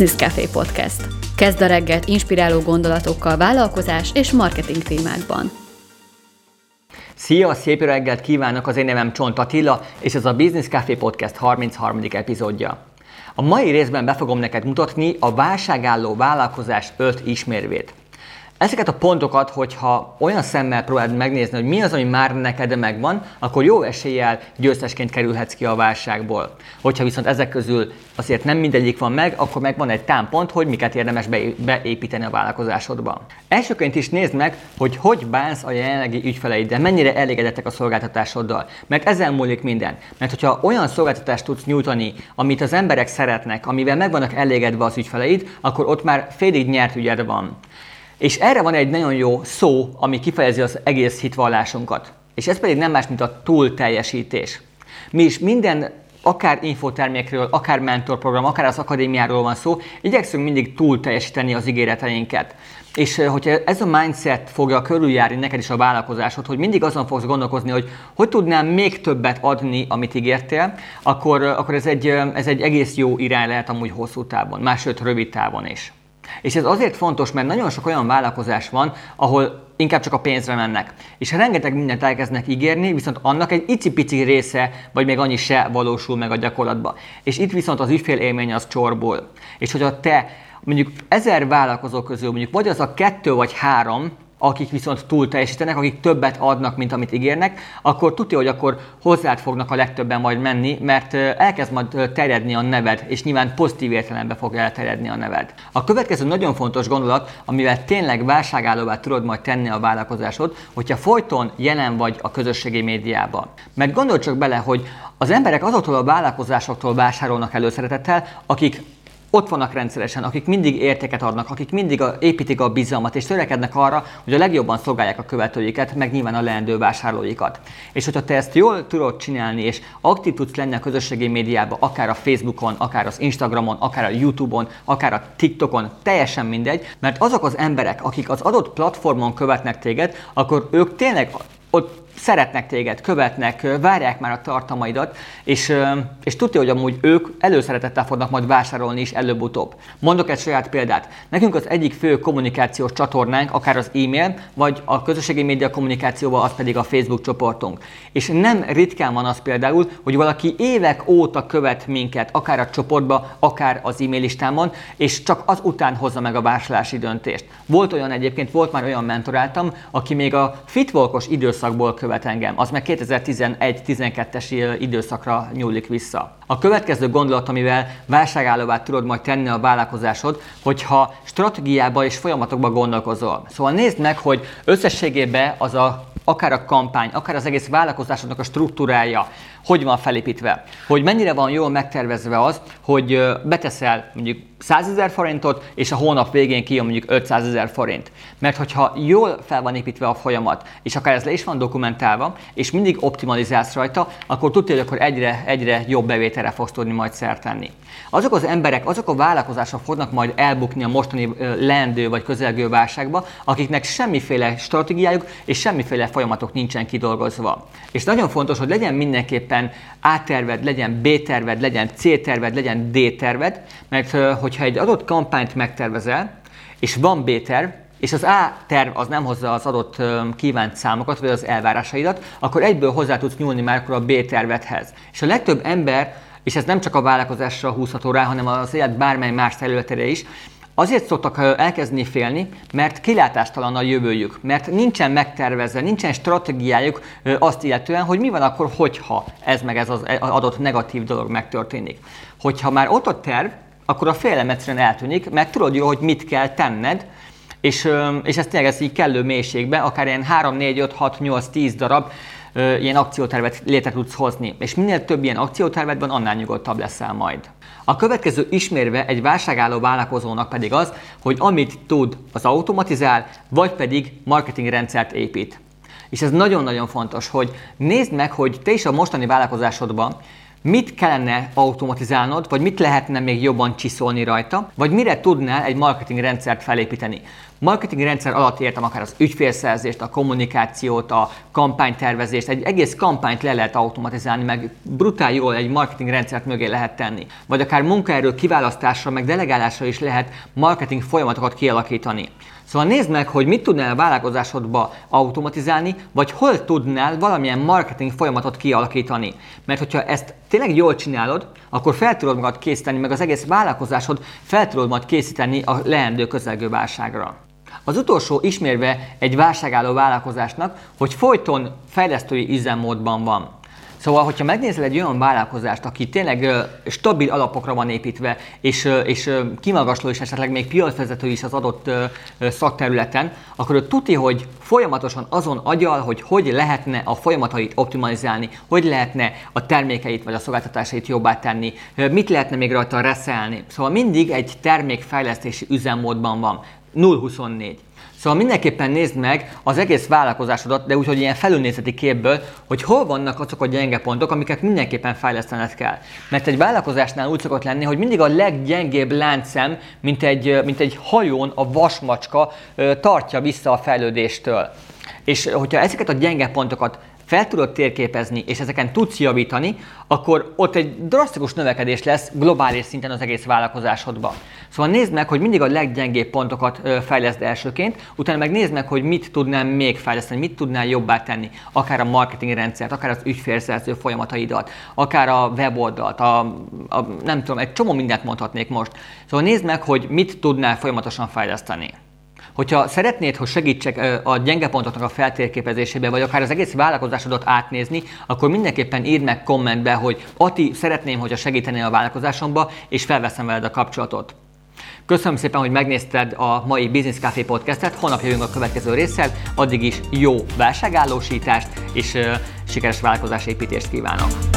Business Café Podcast. Kezd a reggelt inspiráló gondolatokkal vállalkozás és marketing témákban. Szia, szép reggelt kívánok! Az én nevem Csont Attila, és ez a Business Café Podcast 33. epizódja. A mai részben be fogom neked mutatni a válságálló vállalkozás 5 ismérvét. Ezeket a pontokat, hogyha olyan szemmel próbáld megnézni, hogy mi az, ami már neked megvan, akkor jó eséllyel győztesként kerülhetsz ki a válságból. Hogyha viszont ezek közül azért nem mindegyik van meg, akkor meg van egy támpont, hogy miket érdemes beépíteni a vállalkozásodba. Elsőként is nézd meg, hogy hogy bánsz a jelenlegi ügyfeleiddel, mennyire elégedettek a szolgáltatásoddal. Mert ezen múlik minden. Mert hogyha olyan szolgáltatást tudsz nyújtani, amit az emberek szeretnek, amivel meg vannak elégedve az ügyfeleid, akkor ott már félig nyert ügyed van. És erre van egy nagyon jó szó, ami kifejezi az egész hitvallásunkat. És ez pedig nem más, mint a túl teljesítés. Mi is minden akár infotermékről, akár mentorprogram, akár az akadémiáról van szó, igyekszünk mindig túl teljesíteni az ígéreteinket. És hogyha ez a mindset fogja körüljárni neked is a vállalkozásod, hogy mindig azon fogsz gondolkozni, hogy hogy tudnám még többet adni, amit ígértél, akkor, akkor ez, egy, ez egy egész jó irány lehet amúgy hosszú távon, másrészt rövid távon is. És ez azért fontos, mert nagyon sok olyan vállalkozás van, ahol inkább csak a pénzre mennek. És rengeteg mindent elkezdnek ígérni, viszont annak egy icipici része, vagy még annyi se valósul meg a gyakorlatba. És itt viszont az ügyfél élmény az csorból. És hogyha te mondjuk ezer vállalkozó közül mondjuk vagy az a kettő vagy három, akik viszont túl teljesítenek, akik többet adnak, mint amit ígérnek, akkor tudja, hogy akkor hozzád fognak a legtöbben majd menni, mert elkezd majd terjedni a neved, és nyilván pozitív értelemben fog elterjedni a neved. A következő nagyon fontos gondolat, amivel tényleg válságállóvá tudod majd tenni a vállalkozásod, hogyha folyton jelen vagy a közösségi médiában. Mert gondolj csak bele, hogy az emberek azoktól a vállalkozásoktól vásárolnak előszeretettel, akik ott vannak rendszeresen, akik mindig értéket adnak, akik mindig a, építik a bizalmat, és törekednek arra, hogy a legjobban szolgálják a követőiket, meg nyilván a leendő vásárlóikat. És hogyha te ezt jól tudod csinálni, és aktív tudsz lenni a közösségi médiában, akár a Facebookon, akár az Instagramon, akár a YouTube-on, akár a TikTokon, teljesen mindegy, mert azok az emberek, akik az adott platformon követnek téged, akkor ők tényleg ott szeretnek téged, követnek, várják már a tartalmaidat, és, és tudja, hogy amúgy ők előszeretettel fognak majd vásárolni is előbb-utóbb. Mondok egy saját példát. Nekünk az egyik fő kommunikációs csatornánk, akár az e-mail, vagy a közösségi média kommunikációval, az pedig a Facebook csoportunk. És nem ritkán van az például, hogy valaki évek óta követ minket, akár a csoportba, akár az e-mail listámon, és csak az után hozza meg a vásárlási döntést. Volt olyan egyébként, volt már olyan mentoráltam, aki még a fitvolkos időszakból követ követ engem, az meg 2011-12-es időszakra nyúlik vissza. A következő gondolat, amivel válságállóvá tudod majd tenni a vállalkozásod, hogyha stratégiába és folyamatokba gondolkozol. Szóval nézd meg, hogy összességében az a akár a kampány, akár az egész vállalkozásodnak a struktúrája, hogy van felépítve, hogy mennyire van jól megtervezve az, hogy beteszel mondjuk 100 ezer forintot, és a hónap végén kijön mondjuk 500 ezer forint. Mert hogyha jól fel van építve a folyamat, és akár ez le is van dokumentálva, és mindig optimalizálsz rajta, akkor tudja, hogy akkor egyre, egyre jobb bevételre fogsz tudni majd szert tenni. Azok az emberek, azok a vállalkozások fognak majd elbukni a mostani leendő vagy közelgő válságba, akiknek semmiféle stratégiájuk és semmiféle folyamatok nincsen kidolgozva. És nagyon fontos, hogy legyen mindenképpen A-terved, legyen B-terved, legyen C-terved, legyen D-terved, mert hogyha egy adott kampányt megtervezel, és van B-terv, és az A terv az nem hozza az adott kívánt számokat, vagy az elvárásaidat, akkor egyből hozzá tudsz nyúlni már akkor a B tervedhez. És a legtöbb ember, és ez nem csak a vállalkozásra húzható rá, hanem az élet bármely más területére is, Azért szoktak elkezdeni félni, mert kilátástalan a jövőjük, mert nincsen megtervezve, nincsen stratégiájuk azt illetően, hogy mi van akkor, hogyha ez meg ez az adott negatív dolog megtörténik. Hogyha már ott a terv, akkor a félelem egyszerűen eltűnik, mert tudod jó, hogy mit kell tenned, és, és ezt tényleg ezt így kellő mélységbe, akár ilyen 3, 4, 5, 6, 8, 10 darab ilyen akciótervet létre tudsz hozni. És minél több ilyen akciótervet van, annál nyugodtabb leszel majd. A következő ismérve egy válságálló vállalkozónak pedig az, hogy amit tud, az automatizál, vagy pedig marketingrendszert épít. És ez nagyon-nagyon fontos, hogy nézd meg, hogy te is a mostani vállalkozásodban mit kellene automatizálnod, vagy mit lehetne még jobban csiszolni rajta, vagy mire tudnál egy marketing rendszert felépíteni. Marketing rendszer alatt értem akár az ügyfélszerzést, a kommunikációt, a kampánytervezést, egy egész kampányt le lehet automatizálni, meg brutál jól egy marketing rendszert mögé lehet tenni. Vagy akár munkaerő kiválasztásra, meg delegálásra is lehet marketing folyamatokat kialakítani. Szóval nézd meg, hogy mit tudnál a vállalkozásodba automatizálni, vagy hol tudnál valamilyen marketing folyamatot kialakítani. Mert hogyha ezt tényleg jól csinálod, akkor fel tudod magad készíteni, meg az egész vállalkozásod fel tudod majd készíteni a leendő közelgő válságra. Az utolsó ismérve egy válságálló vállalkozásnak, hogy folyton fejlesztői üzemmódban van. Szóval, hogyha megnézel egy olyan vállalkozást, aki tényleg stabil alapokra van építve, és, és kimagasló is esetleg még piacvezető is az adott szakterületen, akkor ő tuti, hogy folyamatosan azon agyal, hogy hogy lehetne a folyamatait optimalizálni, hogy lehetne a termékeit vagy a szolgáltatásait jobbá tenni, mit lehetne még rajta reszelni. Szóval mindig egy termékfejlesztési üzemmódban van. 024. Szóval mindenképpen nézd meg az egész vállalkozásodat, de úgy, hogy ilyen felülnézeti képből, hogy hol vannak azok a gyenge pontok, amiket mindenképpen fejlesztened kell. Mert egy vállalkozásnál úgy szokott lenni, hogy mindig a leggyengébb láncem, mint egy, mint egy hajón a vasmacska tartja vissza a fejlődéstől. És hogyha ezeket a gyenge pontokat fel tudod térképezni, és ezeken tudsz javítani, akkor ott egy drasztikus növekedés lesz globális szinten az egész vállalkozásodban. Szóval nézd meg, hogy mindig a leggyengébb pontokat fejleszd elsőként, utána meg nézd meg, hogy mit tudnál még fejleszteni, mit tudnál jobbá tenni, akár a marketing rendszert, akár az ügyfélszerző folyamataidat, akár a weboldalt, a, a, nem tudom, egy csomó mindent mondhatnék most. Szóval nézd meg, hogy mit tudnál folyamatosan fejleszteni. Hogyha szeretnéd, hogy segítsek a gyenge pontoknak a feltérképezésébe, vagy akár az egész vállalkozásodat átnézni, akkor mindenképpen írd meg kommentbe, hogy Ati, szeretném, hogyha segítenél a vállalkozásomba, és felveszem veled a kapcsolatot. Köszönöm szépen, hogy megnézted a mai Business Café podcastet, holnap jövünk a következő résszel, addig is jó válságállósítást és sikeres vállalkozásépítést kívánok!